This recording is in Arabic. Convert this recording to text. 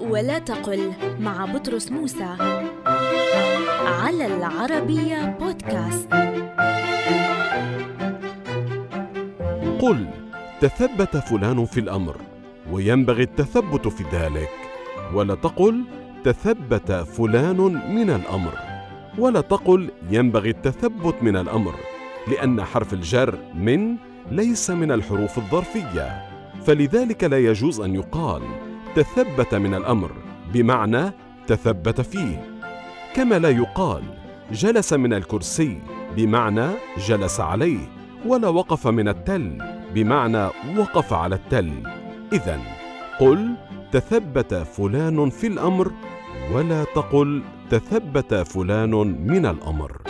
ولا تقل مع بطرس موسى. على العربية بودكاست. قل تثبت فلان في الأمر وينبغي التثبت في ذلك. ولا تقل تثبت فلان من الأمر. ولا تقل ينبغي التثبت من الأمر لأن حرف الجر من ليس من الحروف الظرفية. فلذلك لا يجوز أن يقال تثبت من الأمر بمعنى تثبت فيه. كما لا يقال جلس من الكرسي بمعنى جلس عليه ولا وقف من التل بمعنى وقف على التل. اذا قل تثبت فلان في الأمر ولا تقل تثبت فلان من الأمر.